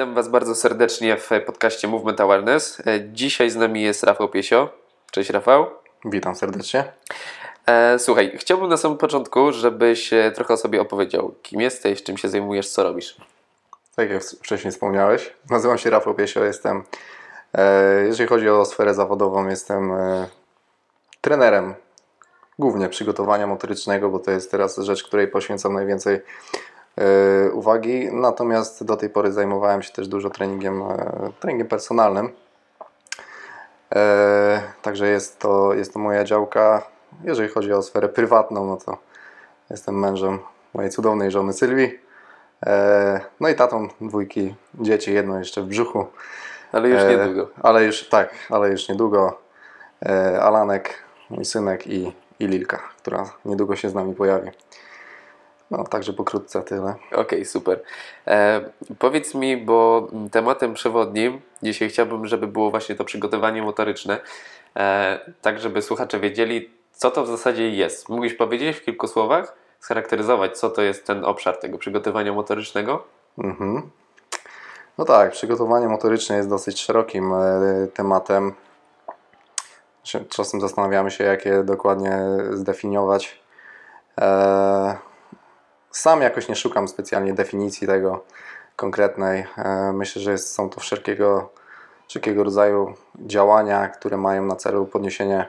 witam Was bardzo serdecznie w podcaście Movement Awareness. E, dzisiaj z nami jest Rafał Piesio. Cześć Rafał. Witam serdecznie. E, słuchaj, chciałbym na samym początku, żebyś e, trochę o sobie opowiedział. Kim jesteś, czym się zajmujesz, co robisz? Tak jak wcześniej wspomniałeś, nazywam się Rafał Piesio, jestem, jeżeli chodzi o sferę zawodową, jestem trenerem głównie przygotowania motorycznego, bo to jest teraz rzecz, której poświęcam najwięcej uwagi. Natomiast do tej pory zajmowałem się też dużo treningiem, e, treningiem personalnym. E, także jest to, jest to moja działka. Jeżeli chodzi o sferę prywatną, no to jestem mężem mojej cudownej żony Sylwii. No i tatą dwójki dzieci, jedno jeszcze w brzuchu. Ale już niedługo. Ale już tak, ale już niedługo. Alanek, mój synek i, i Lilka, która niedługo się z nami pojawi. No, także pokrótce tyle. Okej, okay, super. E, powiedz mi, bo tematem przewodnim dzisiaj chciałbym, żeby było właśnie to przygotowanie motoryczne, e, tak żeby słuchacze wiedzieli, co to w zasadzie jest. Mógłbyś powiedzieć w kilku słowach, scharakteryzować, co to jest ten obszar tego przygotowania motorycznego? Mhm. No tak, przygotowanie motoryczne jest dosyć szerokim e, tematem. Czasem zastanawiamy się, jak je dokładnie zdefiniować. E, sam jakoś nie szukam specjalnie definicji tego konkretnej. E, myślę, że jest, są to wszelkiego, wszelkiego rodzaju działania, które mają na celu podniesienie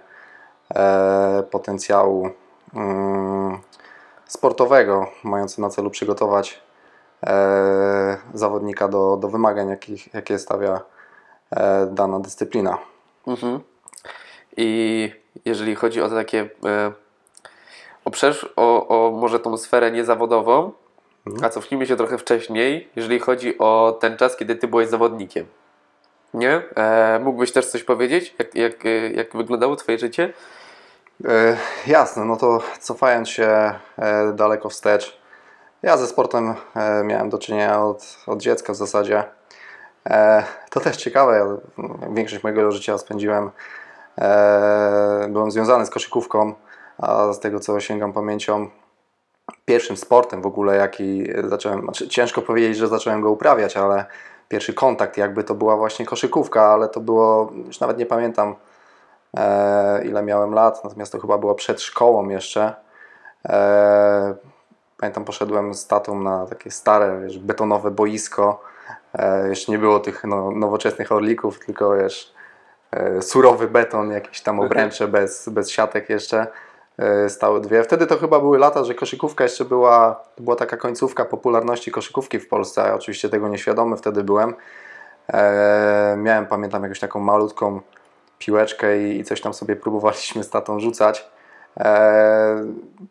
e, potencjału mm, sportowego, mające na celu przygotować e, zawodnika do, do wymagań, jakich, jakie stawia dana dyscyplina. Mhm. I jeżeli chodzi o takie o, o, o może tą sferę niezawodową, mhm. a cofnijmy się trochę wcześniej, jeżeli chodzi o ten czas, kiedy ty byłeś zawodnikiem. Nie? E, mógłbyś też coś powiedzieć? Jak, jak, jak wyglądało twoje życie? E, jasne, no to cofając się e, daleko wstecz, ja ze sportem e, miałem do czynienia od, od dziecka w zasadzie. E, to też ciekawe, ja większość mojego życia spędziłem, e, byłem związany z koszykówką, a z tego co sięgam pamięcią, pierwszym sportem w ogóle, jaki zacząłem, znaczy ciężko powiedzieć, że zacząłem go uprawiać, ale pierwszy kontakt jakby to była właśnie koszykówka, ale to było, już nawet nie pamiętam e, ile miałem lat, natomiast to chyba było przed szkołą jeszcze. E, pamiętam poszedłem z tatą na takie stare, wiesz, betonowe boisko, e, jeszcze nie było tych no, nowoczesnych orlików, tylko wiesz, e, surowy beton, jakieś tam obręcze bez, bez siatek jeszcze. E, stały dwie. Wtedy to chyba były lata, że koszykówka jeszcze była, była taka końcówka popularności koszykówki w Polsce. Ja oczywiście tego nieświadomy wtedy byłem. E, miałem, pamiętam, jakąś taką malutką piłeczkę i, coś tam sobie próbowaliśmy z tatą rzucać. E,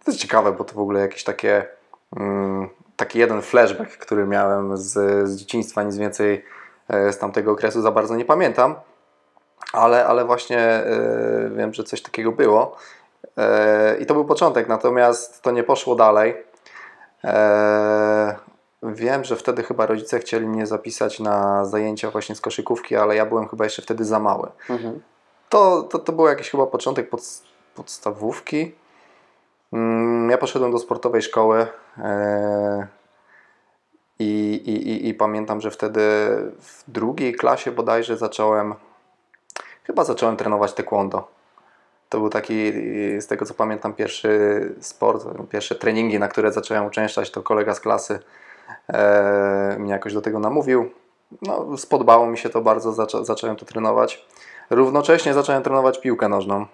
to jest ciekawe, bo to w ogóle jakieś takie mm, taki jeden flashback, który miałem z, z dzieciństwa, nic więcej z tamtego okresu za bardzo nie pamiętam. Ale, ale właśnie wiem, że coś takiego było. E, I to był początek, natomiast to nie poszło dalej. E, wiem, że wtedy chyba rodzice chcieli mnie zapisać na zajęcia właśnie z koszykówki, ale ja byłem chyba jeszcze wtedy za mały. Mhm. To, to, to był jakiś chyba początek pod, podstawówki. Mm, ja poszedłem do sportowej szkoły e, i, i, i, pamiętam, że wtedy w drugiej klasie bodajże zacząłem, chyba zacząłem trenować taekwondo. To był taki, z tego co pamiętam, pierwszy sport, pierwsze treningi, na które zacząłem uczęszczać, to kolega z klasy e, mnie jakoś do tego namówił. No, spodobało mi się to bardzo, zaczą, zacząłem to trenować. Równocześnie zacząłem trenować piłkę nożną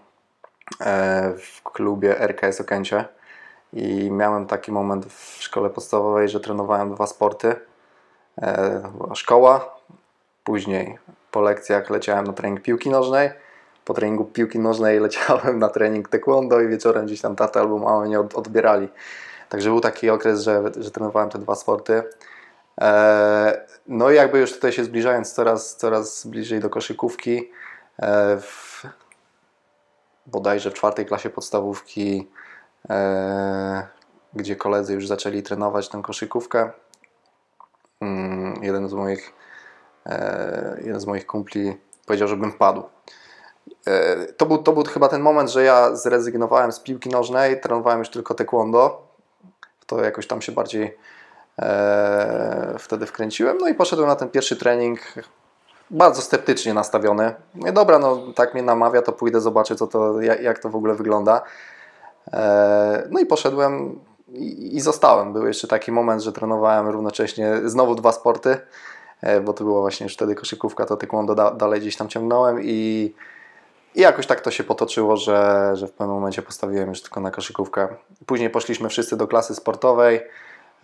e, w klubie RKS Okęcie i miałem taki moment w szkole podstawowej, że trenowałem dwa sporty. E, szkoła, później po lekcjach leciałem na trening piłki nożnej po treningu piłki nożnej leciałem na trening taekwondo i wieczorem gdzieś tam tata albo mama mnie odbierali. Także był taki okres, że, że trenowałem te dwa sporty. E, no i jakby już tutaj się zbliżając coraz, coraz bliżej do koszykówki, e, w, bodajże w czwartej klasie podstawówki, e, gdzie koledzy już zaczęli trenować tę koszykówkę, mm, jeden z moich, jeden z moich kumpli powiedział, żebym padł. E, to był, to był chyba ten moment, że ja zrezygnowałem z piłki nożnej, trenowałem już tylko taekwondo. To jakoś tam się bardziej e, wtedy wkręciłem. No i poszedłem na ten pierwszy trening bardzo sceptycznie nastawiony. Mówię, dobra, no tak mnie namawia, to pójdę, zobaczę co to, jak, jak to w ogóle wygląda. E, no i poszedłem i, i zostałem. Był jeszcze taki moment, że trenowałem równocześnie znowu dwa sporty, e, bo to była właśnie już wtedy koszykówka, to taekwondo da, dalej gdzieś tam ciągnąłem i, i jakoś tak to się potoczyło, że, że w pewnym momencie postawiłem już tylko na koszykówkę. Później poszliśmy wszyscy do klasy sportowej,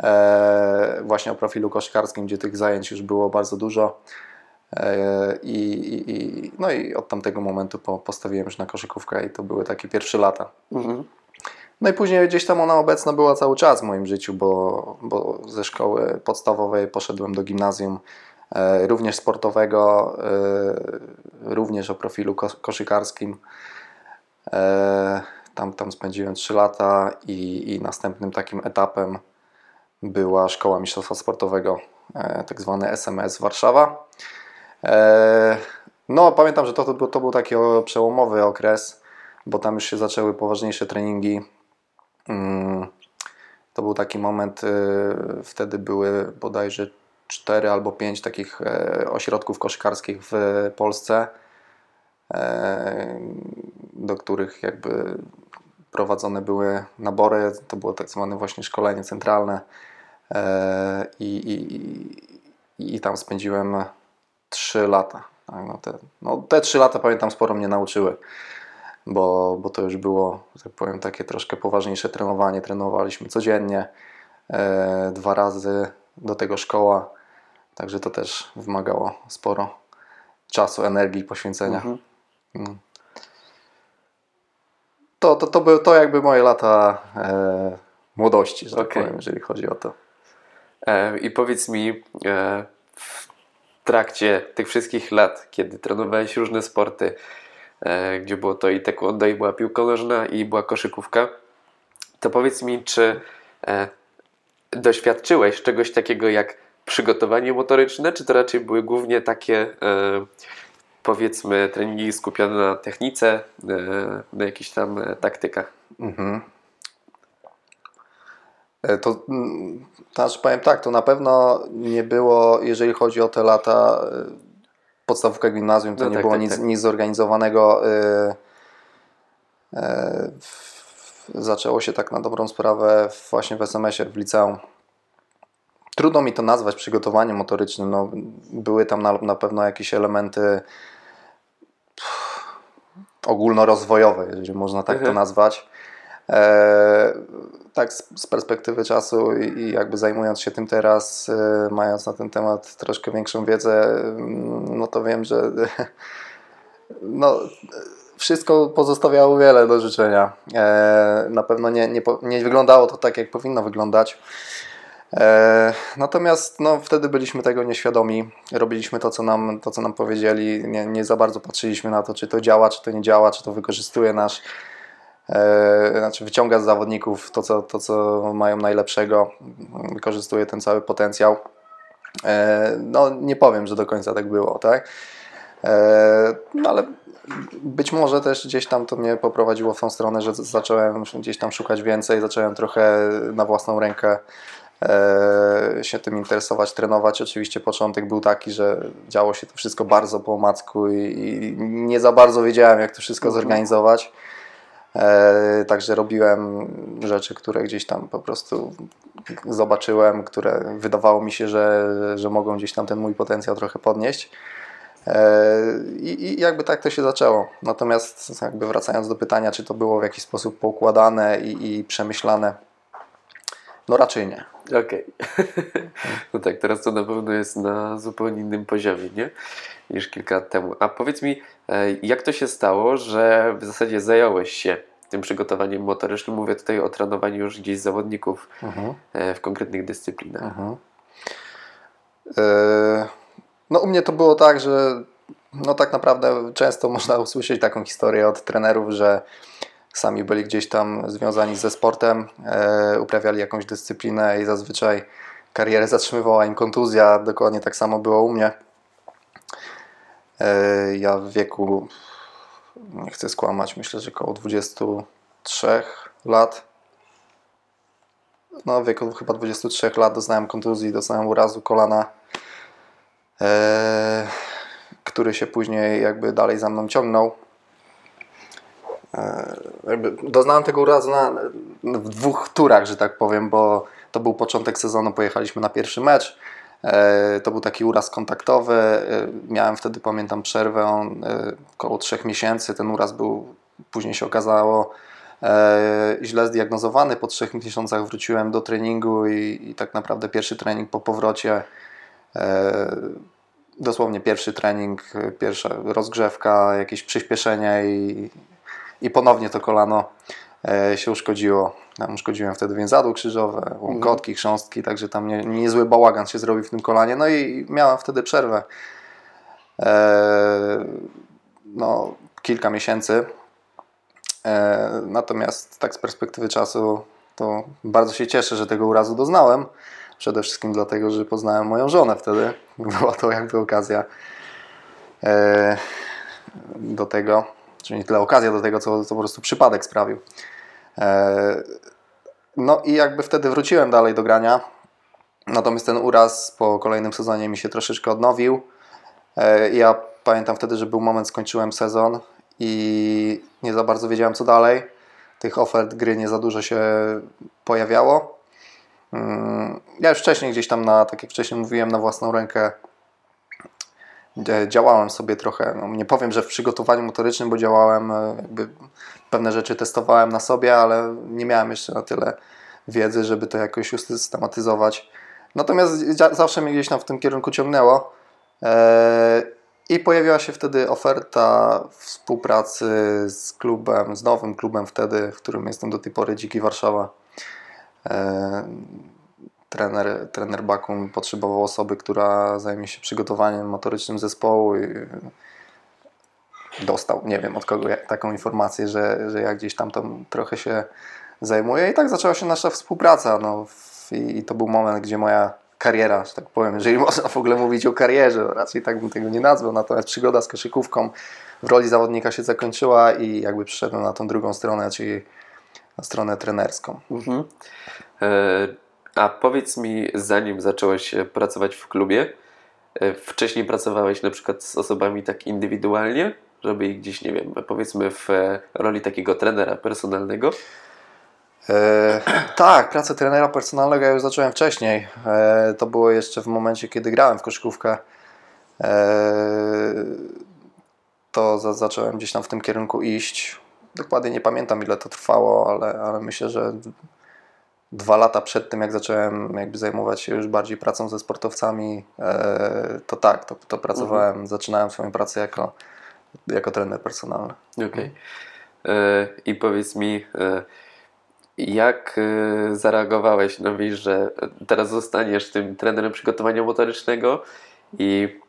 e, właśnie o profilu koszykarskim, gdzie tych zajęć już było bardzo dużo. E, I, i, no i od tamtego momentu po, postawiłem już na koszykówkę i to były takie pierwsze lata. Mhm. No i później gdzieś tam ona obecna była cały czas w moim życiu, bo, bo ze szkoły podstawowej poszedłem do gimnazjum również sportowego, e, również o profilu koszykarskim. Tam, tam spędziłem 3 lata i, i następnym takim etapem była Szkoła Mistrzostwa Sportowego, tak zwany SMS Warszawa. E, no, pamiętam, że to, to, to był taki przełomowy okres, bo tam już się zaczęły poważniejsze treningi. Mm, to był taki moment, wtedy były bodajże cztery albo pięć takich e, ośrodków koszykarskich w Polsce, e, do których jakby prowadzone były nabory. To było tak zwane właśnie szkolenie centralne i, i, i tam spędziłem 3 lata. Tak, no, te, no, te 3 lata pamiętam sporo mnie nauczyły, bo, bo to już było, tak powiem, takie troszkę poważniejsze trenowanie. Trenowaliśmy codziennie, e, dwa razy do tego szkoła, także to też wymagało sporo czasu, energii, poświęcenia. Mhm. Mm. To, to, to były to jakby moje lata e, młodości, że okay. tak powiem, jeżeli chodzi o to. E, I powiedz mi, e, trakcie tych wszystkich lat, kiedy trenowałeś różne sporty, e, gdzie było to i taekwondo, i była piłka nożna, i była koszykówka, to powiedz mi, czy e, doświadczyłeś czegoś takiego jak przygotowanie motoryczne, czy to raczej były głównie takie e, powiedzmy treningi skupione na technice, na jakichś tam taktykach? Mhm. E, to mm, znaczy powiem tak, to na pewno nie było, jeżeli chodzi o te lata e, podstawówka gimnazjum, to no nie tak, było tak, nic, tak. nic zorganizowanego. E, zaczęło się tak na dobrą sprawę właśnie w SMS-ie, w liceum. Trudno mi to nazwać przygotowaniem motorycznym. No, były tam na, na pewno jakieś elementy ogólnorozwojowe, jeżeli można tak to mhm. nazwać. E, tak z, perspektywy czasu i, jakby zajmując się tym teraz, e, mając na ten temat troszkę większą wiedzę, mm, no to wiem, że no, wszystko pozostawiało wiele do życzenia. E, na pewno nie, nie, nie wyglądało to tak, jak powinno wyglądać. Natomiast no, wtedy byliśmy tego nieświadomi, robiliśmy to, co nam, to, co nam powiedzieli, nie, nie za bardzo patrzyliśmy na to, czy to działa, czy to nie działa, czy to wykorzystuje nasz E, znaczy wyciąga z zawodników to co, to, co mają najlepszego, wykorzystuje ten cały potencjał. E, no nie powiem, że do końca tak było, tak? E, no ale być może też gdzieś tam to mnie poprowadziło w tą stronę, że zacząłem gdzieś tam szukać więcej, zacząłem trochę na własną rękę się tym interesować, trenować. Oczywiście początek był taki, że działo się to wszystko bardzo po omacku i, nie za bardzo wiedziałem, jak to wszystko mhm. zorganizować. E, także robiłem rzeczy, które gdzieś tam po prostu zobaczyłem, które wydawało mi się, że, że mogą gdzieś tam ten mój potencjał trochę podnieść. E, I, I, jakby tak to się zaczęło. Natomiast jakby wracając do pytania, czy to było w jakiś sposób poukładane i, i przemyślane, no raczej nie. Okej. Okay. No tak, teraz to na pewno jest na zupełnie innym poziomie, nie? Niż kilka lat temu. A powiedz mi, e, jak to się stało, że w zasadzie zająłeś się tym przygotowaniem motorycznym? Mówię tutaj o trenowaniu już gdzieś zawodników uh-huh. w konkretnych dyscyplinach. Uh-huh. no u mnie to było tak, że no tak naprawdę często można usłyszeć taką historię od trenerów, że sami byli gdzieś tam związani ze sportem, e, uprawiali jakąś dyscyplinę i zazwyczaj karierę zatrzymywała im kontuzja. Dokładnie tak samo było u mnie. E, ja w wieku, nie chcę skłamać, myślę, że około 23 lat no, w wieku chyba 23 lat doznałem kontuzji, dostałem urazu kolana, e, który się później jakby dalej za mną ciągnął. E, doznałem tego urazu na, w dwóch turach, że tak powiem, bo to był początek sezonu, pojechaliśmy na pierwszy mecz. E, to był taki uraz kontaktowy. E, miałem wtedy, pamiętam, przerwę około trzech miesięcy. Ten uraz był, później się okazało, źle zdiagnozowany. Po trzech miesiącach wróciłem do treningu i, i tak naprawdę pierwszy trening po powrocie, dosłownie pierwszy trening, pierwsza rozgrzewka, jakieś przyspieszenie i, i ponownie to kolano się uszkodziło. Tam uszkodziłem wtedy więzadło krzyżowe, łąkotki, mhm. chrząstki, także tam nie, niezły bałagan się zrobił w tym kolanie. No i miałem wtedy przerwę. Eee, no, kilka miesięcy. Eee, natomiast tak z perspektywy czasu to bardzo się cieszę, że tego urazu doznałem. Przede wszystkim dlatego, że poznałem moją żonę wtedy. Była to jakby okazja eee, do tego, czyli nie tyle okazja do tego, co, co po prostu przypadek sprawił. E, no i jakby wtedy wróciłem dalej do grania. Natomiast ten uraz po kolejnym sezonie mi się troszeczkę odnowił. E, ja pamiętam wtedy, że był moment, skończyłem sezon i nie za bardzo wiedziałem co dalej. Tych ofert gry nie za dużo się pojawiało. Mm, ja już wcześniej gdzieś tam na, tak jak wcześniej mówiłem, na własną rękę działałem sobie trochę, no nie powiem, że w przygotowaniu motorycznym, bo działałem, e, jakby pewne rzeczy testowałem na sobie, ale nie miałem jeszcze na tyle wiedzy, żeby to jakoś usystematyzować. Natomiast zawsze mnie gdzieś tam w tym kierunku ciągnęło. E, I pojawiła się wtedy oferta współpracy z klubem, z nowym klubem wtedy, w którym jestem do tej pory, Dziki Warszawa. Trener, trener Bakun potrzebował osoby, która zajmie się przygotowaniem motorycznym zespołu i dostał, nie wiem od kogo, taką informację, że, że ja gdzieś tam tam trochę się zajmuję i tak zaczęła się nasza współpraca no, i, i to był moment, gdzie moja kariera, że tak powiem, jeżeli można w ogóle mówić o karierze, raczej tak bym tego nie nazwał, natomiast przygoda z koszykówką w roli zawodnika się zakończyła i jakby przyszedłem na tą drugą stronę, czyli na stronę trenerską. Mhm. E, a powiedz mi, zanim zacząłeś pracować w klubie, e, wcześniej pracowałeś na przykład z osobami tak indywidualnie, żeby ich gdzieś, nie wiem, powiedzmy w e, roli takiego trenera personalnego? E, tak, pracę trenera personalnego ja już zacząłem wcześniej. E, to było jeszcze w momencie, kiedy grałem w koszykówkę. E, to za, zacząłem gdzieś tam w tym kierunku iść. Dokładnie nie pamiętam ile to trwało, ale, ale myślę, że dwa lata przed tym, jak zacząłem jakby zajmować się już bardziej pracą ze sportowcami, e, to tak, to, to pracowałem, mhm. zaczynałem swoją pracę jako, jako trener personalny. Okej. Okay. E, I powiedz mi, e, jak zareagowałeś na wieść, że teraz zostaniesz tym trenerem przygotowania motorycznego i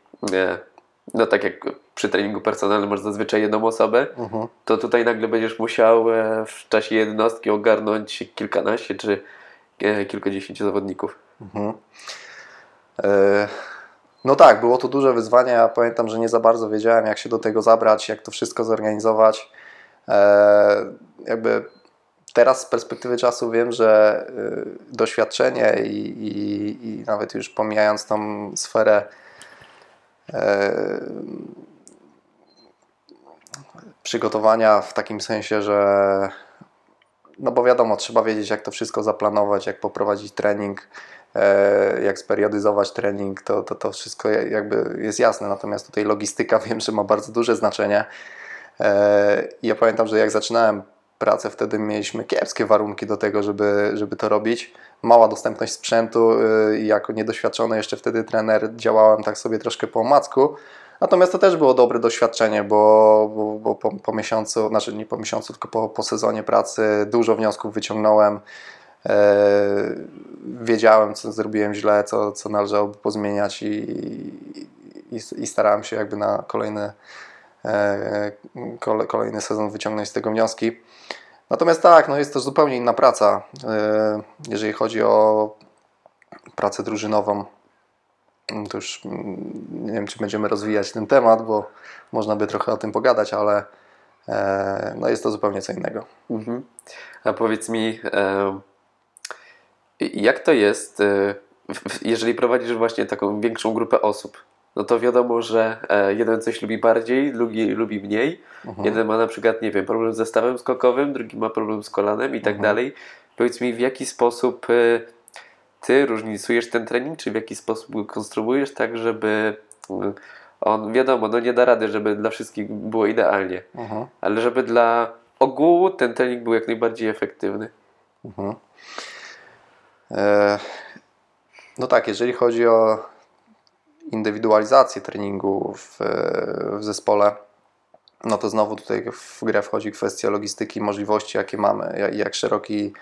no tak jak przy treningu personalnym masz zazwyczaj jedną osobę, uh-huh. to tutaj nagle będziesz musiał e, w czasie jednostki ogarnąć kilkanaście czy e, kilkadziesięciu zawodników. Uh-huh. E, no tak, było to duże wyzwanie. Ja pamiętam, że nie za bardzo wiedziałem, jak się do tego zabrać, jak to wszystko zorganizować. E, jakby teraz z perspektywy czasu wiem, że e, doświadczenie i, i, i nawet już pomijając tą sferę przygotowania w takim sensie, że no bo wiadomo, trzeba wiedzieć jak to wszystko zaplanować, jak poprowadzić trening, e, jak speriadyzować trening, to, to, to wszystko jakby jest jasne, natomiast tutaj logistyka wiem, że ma bardzo duże znaczenie. E, ja pamiętam, że jak zaczynałem pracę, wtedy mieliśmy kiepskie warunki do tego, żeby, żeby to robić. Mała dostępność sprzętu e, i jako niedoświadczony jeszcze wtedy trener działałem tak sobie troszkę po omacku, Natomiast to też było dobre doświadczenie, bo, bo, bo po, po, miesiącu, znaczy nie po miesiącu, tylko po, po sezonie pracy dużo wniosków wyciągnąłem. E, wiedziałem, co zrobiłem źle, co, co należałoby pozmieniać i, i, i starałem się jakby na kolejny, e, kolejny sezon wyciągnąć z tego wnioski. Natomiast tak, no jest to zupełnie inna praca, e, jeżeli chodzi o pracę drużynową. To już mm, nie wiem, czy będziemy rozwijać ten temat, bo można by trochę o tym pogadać, ale e, no jest to zupełnie co innego. Mhm. A powiedz mi, e, jak to jest, jeżeli prowadzisz właśnie taką większą grupę osób? No to wiadomo, że e, jeden coś lubi bardziej, drugi lubi mniej. Mhm. Jeden ma na przykład, nie wiem, problem ze stawem skokowym, drugi ma problem z kolanem i tak Mhm. dalej. Powiedz mi, w jaki sposób e, ty różnicujesz ten trening, czy w jaki sposób go konstruujesz tak, żeby e, on, wiadomo, no nie da rady, żeby dla wszystkich było idealnie, Mhm. ale żeby dla ogółu ten trening był jak najbardziej efektywny. Mhm. E, No tak, jeżeli chodzi o indywidualizację treningu w, w zespole, no to znowu tutaj w grę wchodzi kwestia logistyki, możliwości, jakie mamy, jak, jak szeroki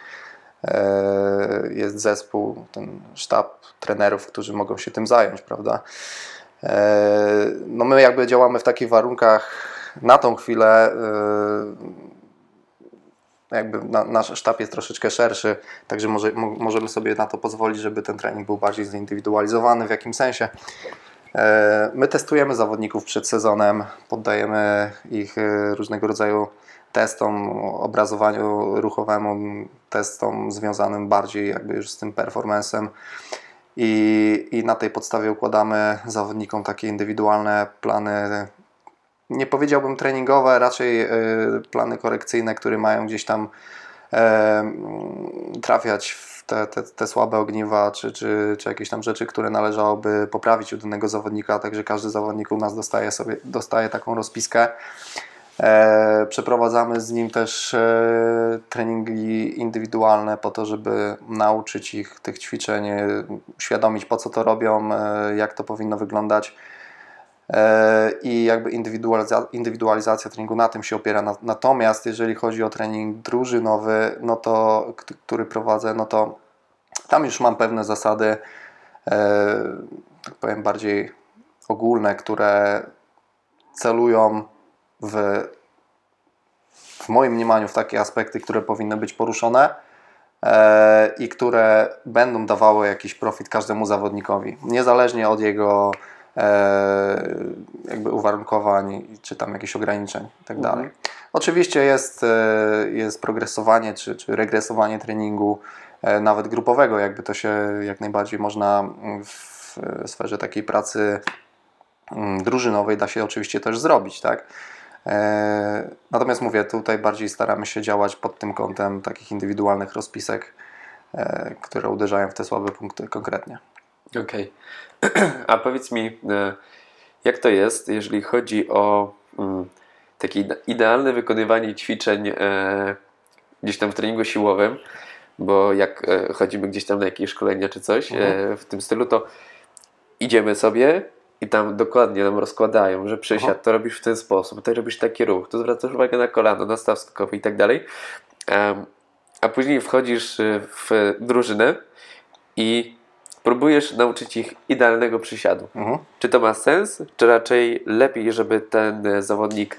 e, jest zespół, ten sztab trenerów, którzy mogą się tym zająć, prawda? E, No my jakby działamy w takich warunkach na tą chwilę, e, jakby na, nasz sztab jest troszeczkę szerszy, także może, mo, możemy sobie na to pozwolić, żeby ten trening był bardziej zindywidualizowany w jakimś sensie. E, My testujemy zawodników przed sezonem, poddajemy ich e, różnego rodzaju testom, obrazowaniu ruchowemu, testom związanym bardziej jakby już z tym performancem i, i na tej podstawie układamy zawodnikom takie indywidualne plany nie powiedziałbym treningowe, raczej e, plany korekcyjne, które mają gdzieś tam e, trafiać w te, te, te słabe ogniwa, czy, czy, czy jakieś tam rzeczy, które należałoby poprawić u danego zawodnika. Także każdy zawodnik u nas dostaje sobie dostaje taką rozpiskę. E, przeprowadzamy z nim też treningi indywidualne po to, żeby nauczyć ich tych ćwiczeń, uświadomić po co to robią, jak to powinno wyglądać. E, i jakby indywidualizacja, indywidualizacja treningu na tym się opiera. Na- Natomiast jeżeli chodzi o trening drużynowy, no to, który prowadzę, no to tam już mam pewne zasady, e, tak powiem bardziej ogólne, które celują w, w moim mniemaniu w takie aspekty, które powinny być poruszone e, i będą dawały jakiś profit każdemu zawodnikowi, niezależnie od jego jakby uwarunkowań czy tam jakichś ograniczeń i tak dalej. Oczywiście jest, e, jest progresowanie czy, czy regresowanie treningu e, nawet grupowego, jakby to się jak najbardziej można w sferze takiej pracy mm, drużynowej da się oczywiście też zrobić, tak? E, Natomiast mówię, tutaj bardziej staramy się działać pod tym kątem takich indywidualnych rozpisek, e, które uderzają w te słabe punkty konkretnie. Okej. A powiedz mi, e, jak to jest, jeżeli chodzi o mm, takie ide- idealne wykonywanie ćwiczeń e, gdzieś tam w treningu siłowym, bo jak e, chodzimy gdzieś tam na jakieś szkolenia czy coś Mhm. e, w tym stylu, to idziemy sobie i tam dokładnie nam rozkładają, że przysiad to robisz w ten sposób, tutaj robisz taki ruch, tu zwracasz uwagę na kolano, na staw skokowy i tak dalej. A później wchodzisz w drużynę i próbujesz nauczyć ich idealnego przysiadu. Mhm. Czy to ma sens, czy raczej lepiej, żeby ten e, zawodnik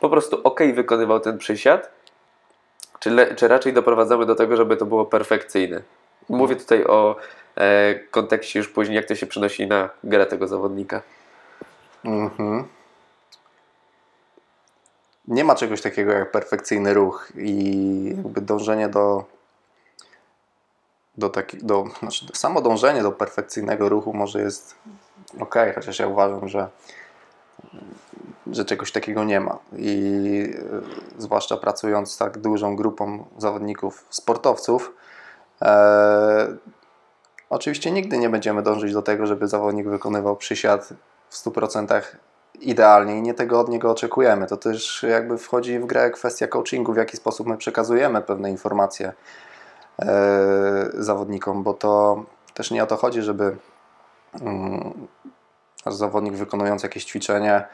po prostu ok wykonywał ten przysiad, czy, le, czy raczej doprowadzamy do tego, żeby to było perfekcyjne? Mówię tutaj o e, kontekście już później, jak to się przenosi na grę tego zawodnika. Mhm. Nie ma czegoś takiego jak perfekcyjny ruch i jakby dążenie do, do, taki, do znaczy samo dążenie do perfekcyjnego ruchu może jest ok, chociaż ja uważam, że, że czegoś takiego nie ma i e, zwłaszcza pracując z tak dużą grupą zawodników, sportowców, e, oczywiście nigdy nie będziemy dążyć do tego, żeby zawodnik wykonywał przysiad w 100% idealnie i nie tego od niego oczekujemy. To też jakby wchodzi w grę kwestia coachingu, w jaki sposób my przekazujemy pewne informacje zawodnikom, bo to też nie o to chodzi, żeby mm, nasz zawodnik wykonując jakieś ćwiczenie,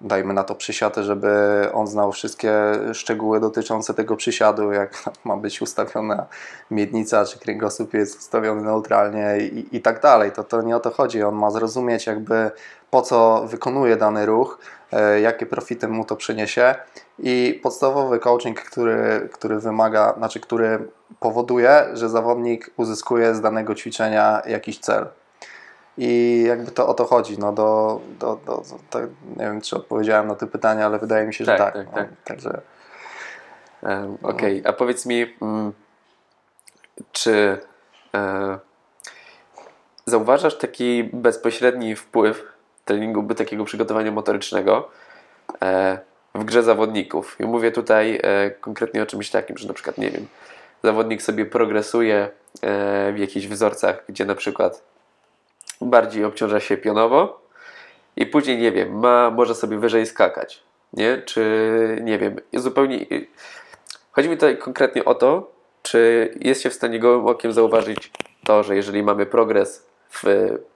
dajmy na to przysiady, żeby on znał wszystkie szczegóły dotyczące tego przysiadu, jak ma być ustawiona miednica, czy kręgosłup jest ustawiony neutralnie i, i tak dalej. To, to nie o to chodzi. On ma zrozumieć jakby po co wykonuje dany ruch, e, jakie profity mu to przyniesie i podstawowy coaching, który, który wymaga, znaczy który powoduje, że zawodnik uzyskuje z danego ćwiczenia jakiś cel. I jakby to o to chodzi. No do, do, do, do, nie wiem, czy odpowiedziałem na te pytania, ale wydaje mi się, że Tak, tak. tak, no, tak. Także Em, Okej, a powiedz mi, mm, czy e, zauważasz taki bezpośredni wpływ treningu, takiego przygotowania motorycznego e, w grze zawodników. I mówię tutaj e, konkretnie o czymś takim, że na przykład, nie wiem, zawodnik sobie progresuje e, w jakichś wzorcach, gdzie na przykład bardziej obciąża się pionowo i później, nie wiem, ma, może sobie wyżej skakać, nie? Czy, nie wiem, zupełnie... Chodzi mi tutaj konkretnie o to, czy jest się w stanie gołym okiem zauważyć to, że jeżeli mamy progres w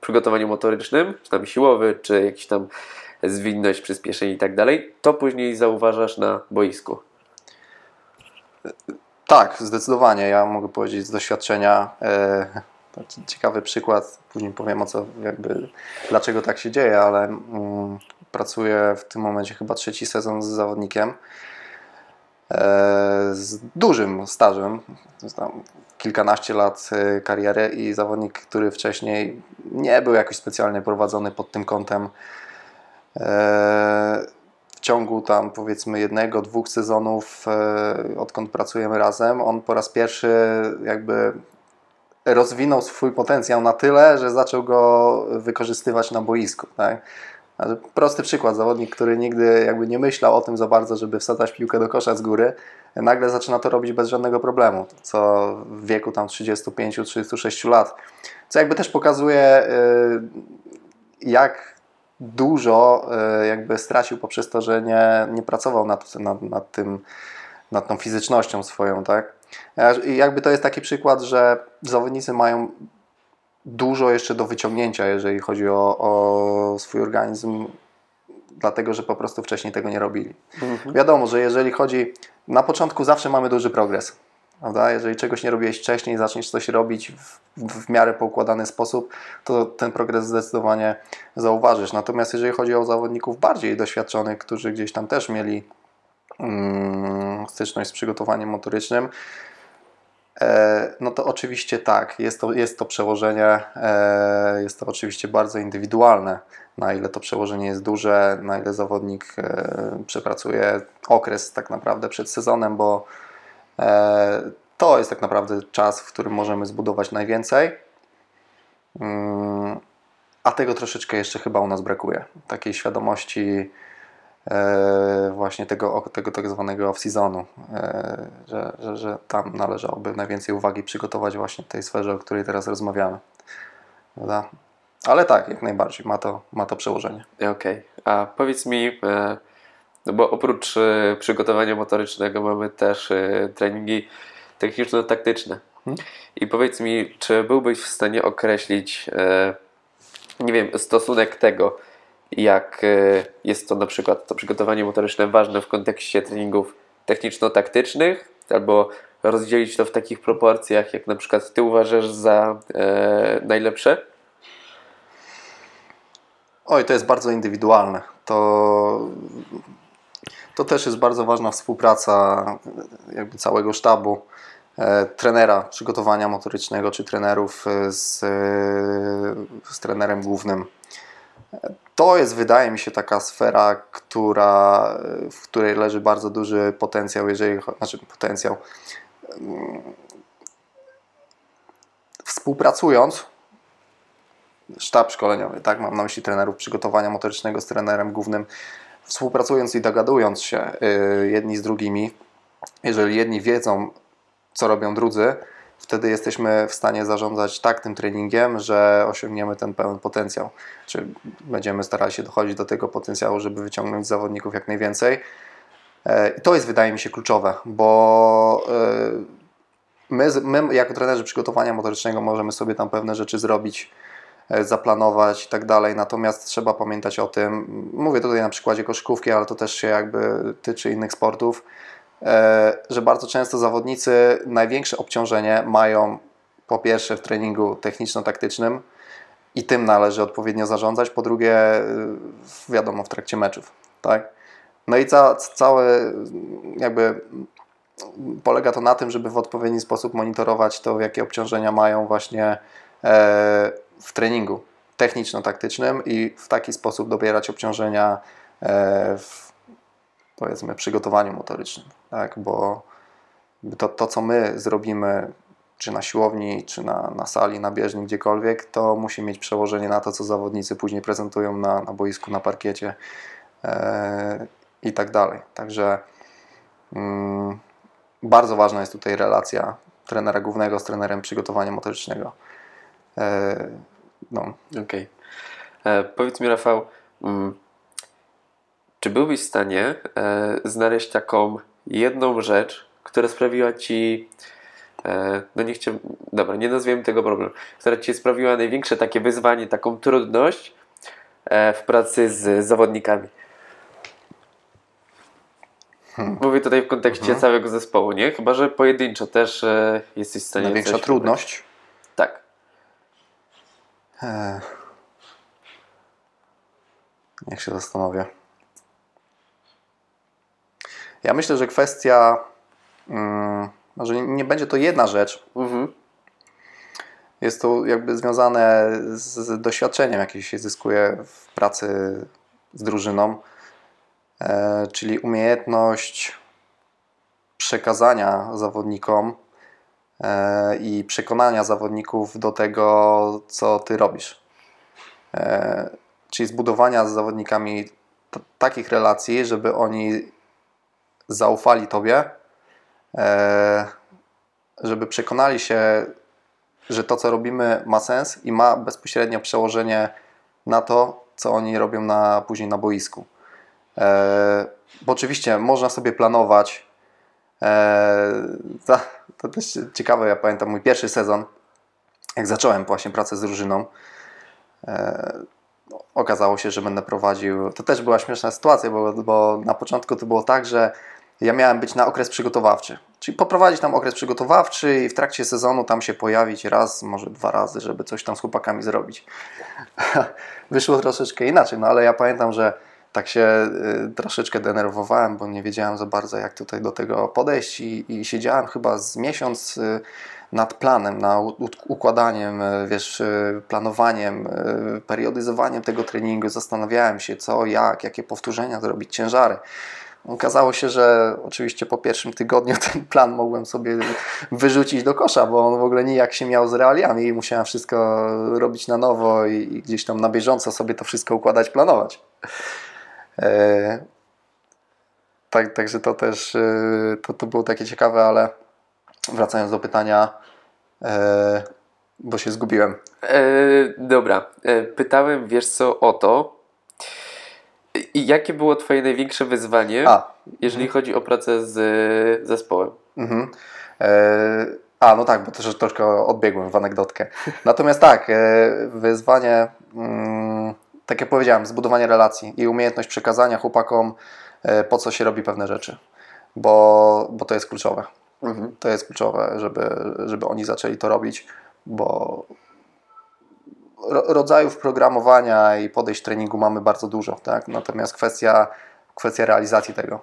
przygotowaniu motorycznym, czy tam siłowy, czy jakiś tam zwinność, przyspieszenie i tak dalej, to później zauważasz na boisku. Tak, zdecydowanie. Ja mogę powiedzieć z doświadczenia. E, ciekawy przykład, później powiem o co, jakby, dlaczego tak się dzieje, ale mm, pracuję w tym momencie chyba trzeci sezon z zawodnikiem z dużym stażem, kilkanaście lat e, kariery i zawodnik, który wcześniej nie był jakoś specjalnie prowadzony pod tym kątem e, w ciągu tam powiedzmy jednego, dwóch sezonów, e, odkąd pracujemy razem, on po raz pierwszy jakby rozwinął swój potencjał na tyle, że zaczął go wykorzystywać na boisku. Tak? Prosty przykład, zawodnik, który nigdy jakby nie myślał o tym za bardzo, żeby wsadzać piłkę do kosza z góry, nagle zaczyna to robić bez żadnego problemu, co w wieku tam 35-36 lat. Co jakby też pokazuje, y, jak dużo y, jakby stracił poprzez to, że nie, nie pracował nad, nad, nad tym, nad tą fizycznością swoją, tak? I jakby to jest taki przykład, że zawodnicy mają dużo jeszcze do wyciągnięcia, jeżeli chodzi o, o swój organizm, dlatego że po prostu wcześniej tego nie robili. Mhm. Wiadomo, że jeżeli chodzi, na początku zawsze mamy duży progres. Prawda? Jeżeli czegoś nie robiłeś wcześniej, zaczniesz coś robić w, w, miarę poukładany sposób, to ten progres zdecydowanie zauważysz. Natomiast jeżeli chodzi o zawodników bardziej doświadczonych, którzy gdzieś tam też mieli mm, styczność z przygotowaniem motorycznym, no to oczywiście tak, jest to, jest to przełożenie, e, jest to oczywiście bardzo indywidualne, na ile to przełożenie jest duże, na ile zawodnik e, przepracuje okres tak naprawdę przed sezonem, bo to jest tak naprawdę czas, w którym możemy zbudować najwięcej. Mm, a tego troszeczkę jeszcze chyba u nas brakuje. Takiej świadomości E, właśnie tego, tego tak zwanego off-seasonu, e, że, że, że tam należałoby najwięcej uwagi przygotować właśnie w tej sferze, o której teraz rozmawiamy. Prawda? Ale tak, jak najbardziej, ma to, ma to przełożenie. Okej, okay. a powiedz mi, e, no bo oprócz przygotowania motorycznego mamy też treningi techniczno-taktyczne. Hmm? I powiedz mi, czy byłbyś w stanie określić, nie wiem, stosunek tego, jak e, jest to na przykład to przygotowanie motoryczne ważne w kontekście treningów techniczno-taktycznych, albo rozdzielić to w takich proporcjach, jak na przykład Ty uważasz za e, najlepsze? Oj, to jest bardzo indywidualne. To, to też jest bardzo ważna współpraca jakby całego sztabu e, trenera przygotowania motorycznego, czy trenerów e, z, e, z trenerem głównym to jest, wydaje mi się, taka sfera, która, w której leży bardzo duży potencjał, jeżeli znaczy potencjał. Mm, współpracując, sztab szkoleniowy, tak, mam na myśli trenerów przygotowania motorycznego z trenerem głównym, współpracując i dogadując się y, jedni z drugimi, jeżeli jedni wiedzą, co robią drudzy, wtedy jesteśmy w stanie zarządzać tak tym treningiem, że osiągniemy ten pełen potencjał. Czy będziemy starali się dochodzić do tego potencjału, żeby wyciągnąć z zawodników jak najwięcej. E, I to jest, wydaje mi się, kluczowe, bo e, my, my jako trenerzy przygotowania motorycznego możemy sobie tam pewne rzeczy zrobić, e, zaplanować i tak dalej, natomiast trzeba pamiętać o tym, mówię tutaj na przykładzie koszykówki, ale to też się jakby tyczy innych sportów, że bardzo często zawodnicy największe obciążenie mają po pierwsze w treningu techniczno-taktycznym i tym należy odpowiednio zarządzać, po drugie wiadomo w trakcie meczów, tak? No i ca, całe jakby polega to na tym, żeby w odpowiedni sposób monitorować to, jakie obciążenia mają właśnie e, w treningu techniczno-taktycznym i w taki sposób dobierać obciążenia e, w powiedzmy przygotowaniu motorycznym, tak? bo to, to co my zrobimy czy na siłowni, czy na, na sali, na bieżni, gdziekolwiek, to musi mieć przełożenie na to, co zawodnicy później prezentują na, na boisku, na parkiecie e, i tak dalej. Także mm, bardzo ważna jest tutaj relacja trenera głównego z trenerem przygotowania motorycznego. E, no. Okej. Okay. Powiedz mi, Rafał, mm, czy byłbyś w stanie e, znaleźć taką jedną rzecz, która sprawiła ci, e, no nie chciałem, dobra, nie nazwijmy tego problem, która ci sprawiła największe takie wyzwanie, taką trudność e, w pracy z zawodnikami? Hmm. Mówię tutaj w kontekście hmm. całego zespołu, nie? Chyba, że pojedynczo też e, jesteś w stanie. Największa trudność? Tak. Niech się zastanowię. Ja myślę, że kwestia, um, może nie będzie to jedna rzecz. Mhm. Jest to jakby związane z doświadczeniem, jakie się zyskuje w pracy z drużyną, e, czyli umiejętność przekazania zawodnikom e, i przekonania zawodników do tego, co ty robisz. E, czyli zbudowania z zawodnikami takich relacji, żeby oni zaufali Tobie, e, żeby przekonali się, że to, co robimy, ma sens i ma bezpośrednio przełożenie na to, co oni robią na, później na boisku. E, bo oczywiście można sobie planować. E, to, to też ciekawe, ja pamiętam mój pierwszy sezon, jak zacząłem właśnie pracę z drużyną. Okazało się, że będę prowadził. To też była śmieszna sytuacja, bo, bo na początku to było tak, że ja miałem być na okres przygotowawczy. Czyli poprowadzić tam okres przygotowawczy i w trakcie sezonu tam się pojawić raz, może dwa razy, żeby coś tam z chłopakami zrobić. Wyszło troszeczkę inaczej, no ale ja pamiętam, że tak się y, troszeczkę denerwowałem, bo nie wiedziałem za bardzo, jak tutaj do tego podejść i, i siedziałem chyba z miesiąc y, nad planem, nad układaniem, y, wiesz, planowaniem, periodyzowaniem tego treningu. Zastanawiałem się, co, jak, jakie powtórzenia zrobić, ciężary. Okazało się, że oczywiście po pierwszym tygodniu ten plan mogłem sobie wyrzucić do kosza, bo on w ogóle nijak się miał z realiami i musiałem wszystko robić na nowo i gdzieś tam na bieżąco sobie to wszystko układać, planować. E, tak, także to też e, to, to było takie ciekawe, ale wracając do pytania, e, bo się zgubiłem. E, dobra, e, pytałem wiesz co o to, i jakie było Twoje największe wyzwanie, A. jeżeli mhm. chodzi o pracę z zespołem? Mhm. E, a, no tak, bo też troszkę odbiegłem w anegdotkę. Natomiast tak, e, wyzwanie, mm, tak jak powiedziałem, zbudowanie relacji i umiejętność przekazania chłopakom, e, po co się robi pewne rzeczy, bo, bo to jest kluczowe. Mhm. To jest kluczowe, żeby, żeby oni zaczęli to robić, bo rodzajów programowania i podejść treningu mamy bardzo dużo, tak? natomiast kwestia, kwestia realizacji tego